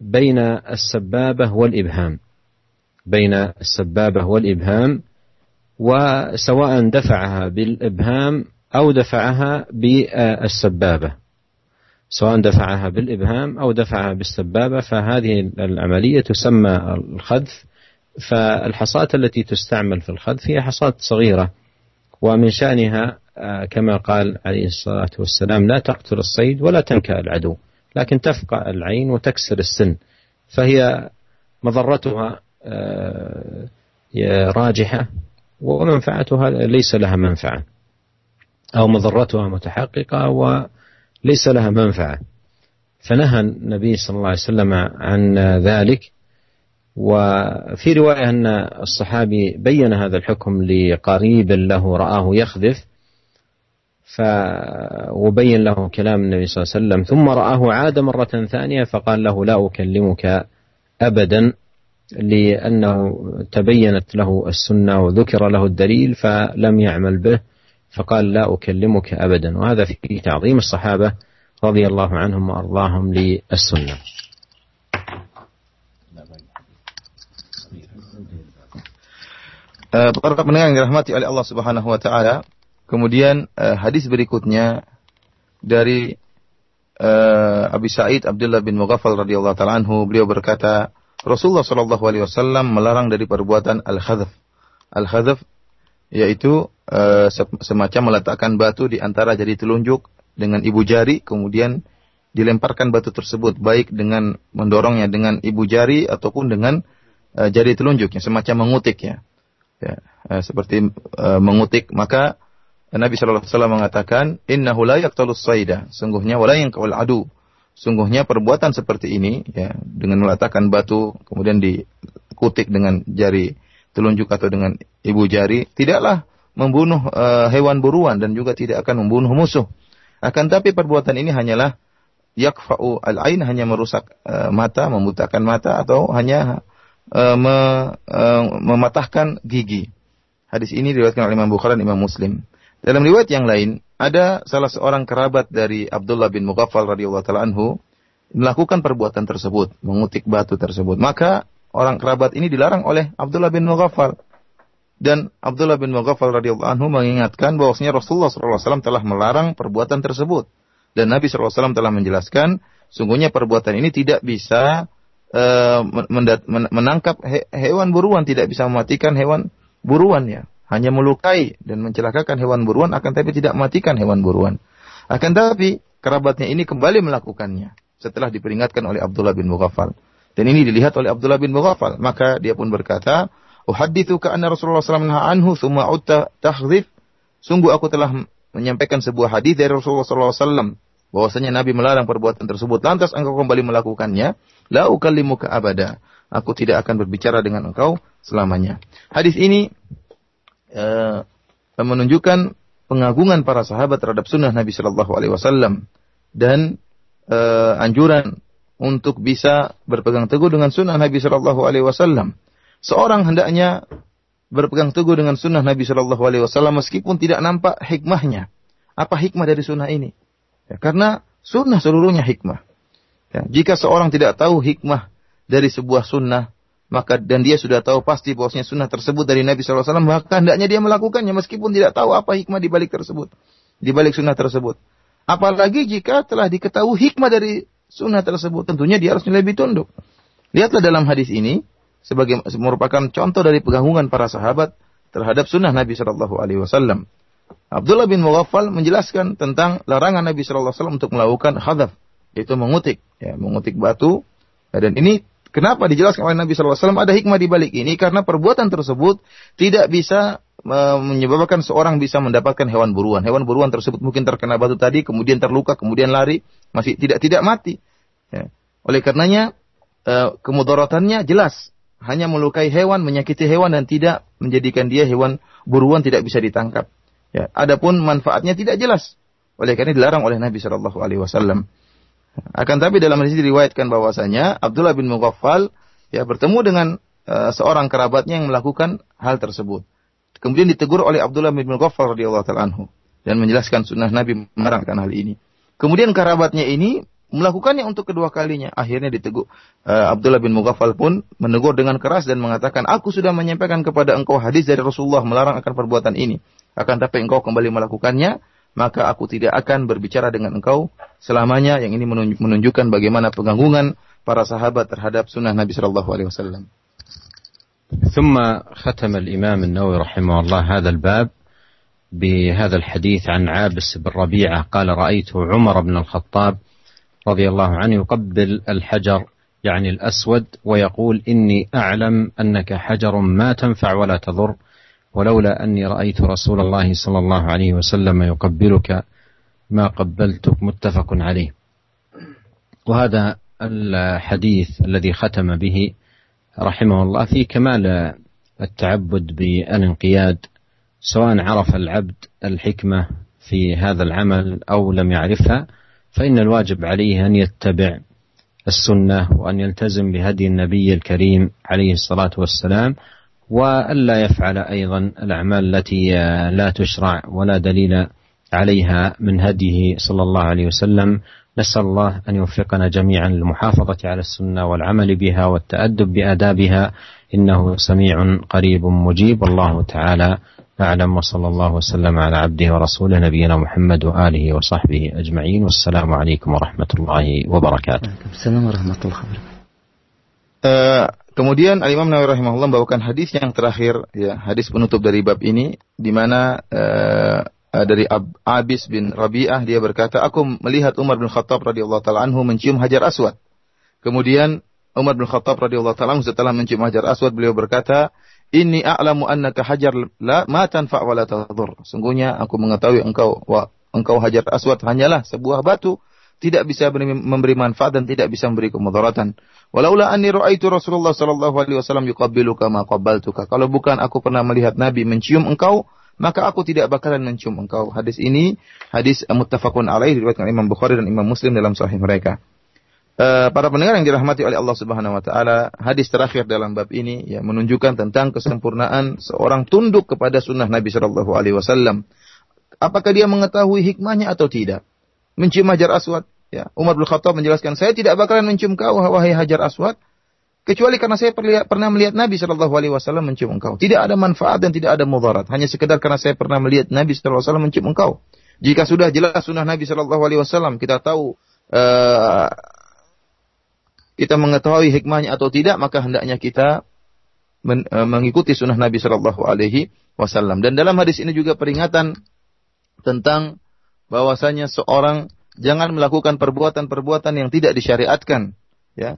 بين السبابة والإبهام. بين السبابة والإبهام وسواء دفعها بالإبهام أو دفعها بالسبابة. سواء دفعها بالإبهام أو دفعها بالسبابة فهذه العملية تسمى الخذف. فالحصاة التي تستعمل في الخذف هي حصاة صغيرة ومن شأنها كما قال عليه الصلاة والسلام لا تقتل الصيد ولا تنكأ العدو لكن تفقع العين وتكسر السن. فهي مضرتها راجحة ومنفعتها ليس لها منفعة أو مضرتها متحققة وليس لها منفعة. فنهى النبي صلى الله عليه وسلم عن ذلك. وفي رواية أن الصحابي بين هذا الحكم لقريب له رآه يخذف ف وبين له كلام النبي صلى الله عليه وسلم. ثم رآه عاد مرة ثانية فقال له لا أكلمك أبدا لأنه تبينت له السنة وذكر له الدليل فلم يعمل به. فقال لا أكلمك أبدا وهذا في تعظيم الصحابة رضي الله عنهم وأرضاهم للسنة Uh, para pendengar yang dirahmati oleh Allah Subhanahu wa taala, kemudian uh, hadis berikutnya dari uh, Abi Sa'id Abdullah bin Mughaffal radhiyallahu taala anhu, beliau berkata, Rasulullah Shallallahu alaihi wasallam melarang dari perbuatan al-khadhf. Al-khadhf yaitu uh, semacam meletakkan batu di antara jari telunjuk dengan ibu jari kemudian dilemparkan batu tersebut baik dengan mendorongnya dengan ibu jari ataupun dengan uh, jari telunjuknya semacam mengutik ya. Ya, uh, seperti uh, mengutik maka Nabi sallallahu alaihi wasallam mengatakan innahu la yaqtalus saida sungguhnya wala yanqul adu Sungguhnya perbuatan seperti ini ya dengan meletakkan batu kemudian dikutik dengan jari telunjuk atau dengan ibu jari tidaklah membunuh uh, hewan buruan dan juga tidak akan membunuh musuh. Akan tapi perbuatan ini hanyalah yakfa'u al-ain hanya merusak uh, mata, membutakan mata atau hanya uh, me, uh, mematahkan gigi. Hadis ini diriwayatkan oleh Imam Bukhari dan Imam Muslim. Dalam riwayat yang lain, ada salah seorang kerabat dari Abdullah bin Mughaffal radhiyallahu anhu melakukan perbuatan tersebut, mengutik batu tersebut. Maka orang kerabat ini dilarang oleh Abdullah bin Mughaffal. Dan Abdullah bin Mughaffal radhiyallahu anhu mengingatkan bahwasanya Rasulullah SAW telah melarang perbuatan tersebut. Dan Nabi SAW telah menjelaskan, sungguhnya perbuatan ini tidak bisa uh, menangkap hewan buruan, tidak bisa mematikan hewan buruan ya hanya melukai dan mencelakakan hewan buruan akan tapi tidak mematikan hewan buruan. Akan tapi kerabatnya ini kembali melakukannya setelah diperingatkan oleh Abdullah bin Mughaffal. Dan ini dilihat oleh Abdullah bin Mughaffal. Maka dia pun berkata, Uhadithuka anna Rasulullah SAW anhu thumma utta. Sungguh aku telah menyampaikan sebuah hadis dari Rasulullah SAW bahwasanya Nabi melarang perbuatan tersebut. Lantas engkau kembali melakukannya. La ukallimuka abada. Aku tidak akan berbicara dengan engkau selamanya. Hadis ini uh, menunjukkan pengagungan para sahabat terhadap sunnah Nabi Shallallahu Alaihi Wasallam dan uh, anjuran untuk bisa berpegang teguh dengan sunnah Nabi Shallallahu Alaihi Wasallam. Seorang hendaknya berpegang teguh dengan sunnah Nabi Shallallahu Alaihi Wasallam meskipun tidak nampak hikmahnya. Apa hikmah dari sunnah ini? Ya, karena sunnah seluruhnya hikmah. Ya, jika seorang tidak tahu hikmah dari sebuah sunnah, maka dan dia sudah tahu pasti bahwasanya sunnah tersebut dari Nabi SAW, maka hendaknya dia melakukannya meskipun tidak tahu apa hikmah di balik tersebut, di balik sunnah tersebut. Apalagi jika telah diketahui hikmah dari sunnah tersebut, tentunya dia harus lebih tunduk. Lihatlah dalam hadis ini sebagai merupakan contoh dari pegangungan para sahabat terhadap sunnah Nabi Shallallahu Alaihi Wasallam. Abdullah bin Mughaffal menjelaskan tentang larangan Nabi Shallallahu Alaihi Wasallam untuk melakukan hadaf, yaitu mengutik, ya, mengutik batu. Dan ini Kenapa dijelaskan oleh Nabi SAW? Ada hikmah di balik ini karena perbuatan tersebut tidak bisa menyebabkan seorang bisa mendapatkan hewan buruan. Hewan buruan tersebut mungkin terkena batu tadi, kemudian terluka, kemudian lari, masih tidak tidak mati. Ya. Oleh karenanya e, kemudaratannya jelas, hanya melukai hewan, menyakiti hewan dan tidak menjadikan dia hewan buruan tidak bisa ditangkap. Ya. Adapun manfaatnya tidak jelas. Oleh karena dilarang oleh Nabi Shallallahu Alaihi Wasallam. Akan tapi dalam hadis diriwayatkan bahwasanya Abdullah bin Mughaffal ya bertemu dengan uh, seorang kerabatnya yang melakukan hal tersebut. Kemudian ditegur oleh Abdullah bin Mughaffal radhiyallahu taala anhu dan menjelaskan sunnah Nabi menerangkan hal ini. Kemudian kerabatnya ini melakukannya untuk kedua kalinya. Akhirnya ditegur. Uh, Abdullah bin Mughaffal pun menegur dengan keras dan mengatakan, "Aku sudah menyampaikan kepada engkau hadis dari Rasulullah melarang akan perbuatan ini. Akan tapi engkau kembali melakukannya, maka aku tidak akan berbicara dengan engkau selamanya. Yang ini menunjukkan bagaimana penganggungan para sahabat terhadap sunnah Nabi Shallallahu Alaihi Wasallam. ثم ختم الإمام النووي رحمه الله هذا الباب بهذا الحديث عن عابس بن ربيعة قال رأيت عمر بن الخطاب رضي الله عنه يقبل الحجر يعني الأسود ويقول إني أعلم أنك حجر ما تنفع ولا تضر ولولا أني رأيت رسول الله صلى الله عليه وسلم يقبلك ما قبلتك متفق عليه. وهذا الحديث الذي ختم به رحمه الله في كمال التعبد بالانقياد سواء عرف العبد الحكمة في هذا العمل أو لم يعرفها فإن الواجب عليه أن يتبع السنة وأن يلتزم بهدي النبي الكريم عليه الصلاة والسلام وألا يفعل أيضا الأعمال التي لا تشرع ولا دليل عليها من هديه صلى الله عليه وسلم. نسأل الله أن يوفقنا جميعا للمحافظة على السنة والعمل بها والتأدب بآدابها. إنه سميع قريب مجيب. والله تعالى أعلم. وصلى الله وسلم على عبده ورسوله نبينا محمد وآله وصحبه أجمعين. والسلام عليكم ورحمة الله وبركاته. السلام ورحمة الله وبركاته. Uh, kemudian Al Imam Nawawi rahimahullah membawakan hadis yang terakhir ya hadis penutup dari bab ini di mana uh, dari Ab Abis bin Rabi'ah dia berkata aku melihat Umar bin Khattab radhiyallahu taala anhu mencium Hajar Aswad. Kemudian Umar bin Khattab radhiyallahu taala setelah mencium Hajar Aswad beliau berkata Inni a'lamu annaka hajar la ma tanfa' wa la tadur. Sungguhnya aku mengetahui engkau wa engkau hajar aswad hanyalah sebuah batu tidak bisa memberi manfaat dan tidak bisa memberi kemudaratan. Walaula anni ra'aitu Rasulullah sallallahu alaihi wasallam yuqabbiluka ma qabbaltuka. Kalau bukan aku pernah melihat Nabi mencium engkau, maka aku tidak bakalan mencium engkau. Hadis ini hadis muttafaqun alaih diriwayatkan Imam Bukhari dan Imam Muslim dalam sahih mereka. Uh, para pendengar yang dirahmati oleh Allah Subhanahu wa taala, hadis terakhir dalam bab ini ya menunjukkan tentang kesempurnaan seorang tunduk kepada sunnah Nabi Shallallahu alaihi wasallam. Apakah dia mengetahui hikmahnya atau tidak? Mencium Hajar Aswad, ya. Umar bin Khattab menjelaskan, "Saya tidak bakalan mencium kau wahai Hajar Aswad kecuali karena saya pernah melihat Nabi Shallallahu alaihi wasallam mencium engkau. Tidak ada manfaat dan tidak ada mudarat, hanya sekedar karena saya pernah melihat Nabi Shallallahu alaihi wasallam mencium engkau." Jika sudah jelas sunnah Nabi Shallallahu alaihi wasallam, kita tahu uh, kita mengetahui hikmahnya atau tidak, maka hendaknya kita men, e, mengikuti sunnah Nabi Shallallahu Alaihi Wasallam. Dan dalam hadis ini juga peringatan tentang bahwasanya seorang jangan melakukan perbuatan-perbuatan yang tidak disyariatkan, ya.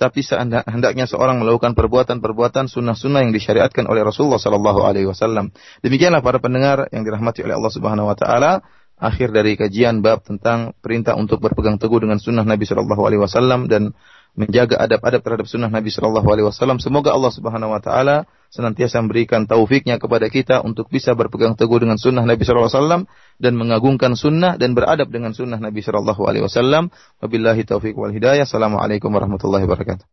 Tapi hendaknya seorang melakukan perbuatan-perbuatan sunnah-sunnah yang disyariatkan oleh Rasulullah Shallallahu Alaihi Wasallam. Demikianlah para pendengar yang dirahmati oleh Allah Subhanahu Wa Taala. Akhir dari kajian bab tentang perintah untuk berpegang teguh dengan sunnah Nabi Shallallahu Alaihi Wasallam dan menjaga adab-adab terhadap sunnah Nabi Shallallahu Alaihi Wasallam. Semoga Allah Subhanahu Wa Taala senantiasa memberikan taufiknya kepada kita untuk bisa berpegang teguh dengan sunnah Nabi Shallallahu Alaihi Wasallam dan mengagungkan sunnah dan beradab dengan sunnah Nabi Shallallahu Alaihi Wasallam. Wabillahi taufiq wal hidayah. Assalamualaikum warahmatullahi wabarakatuh.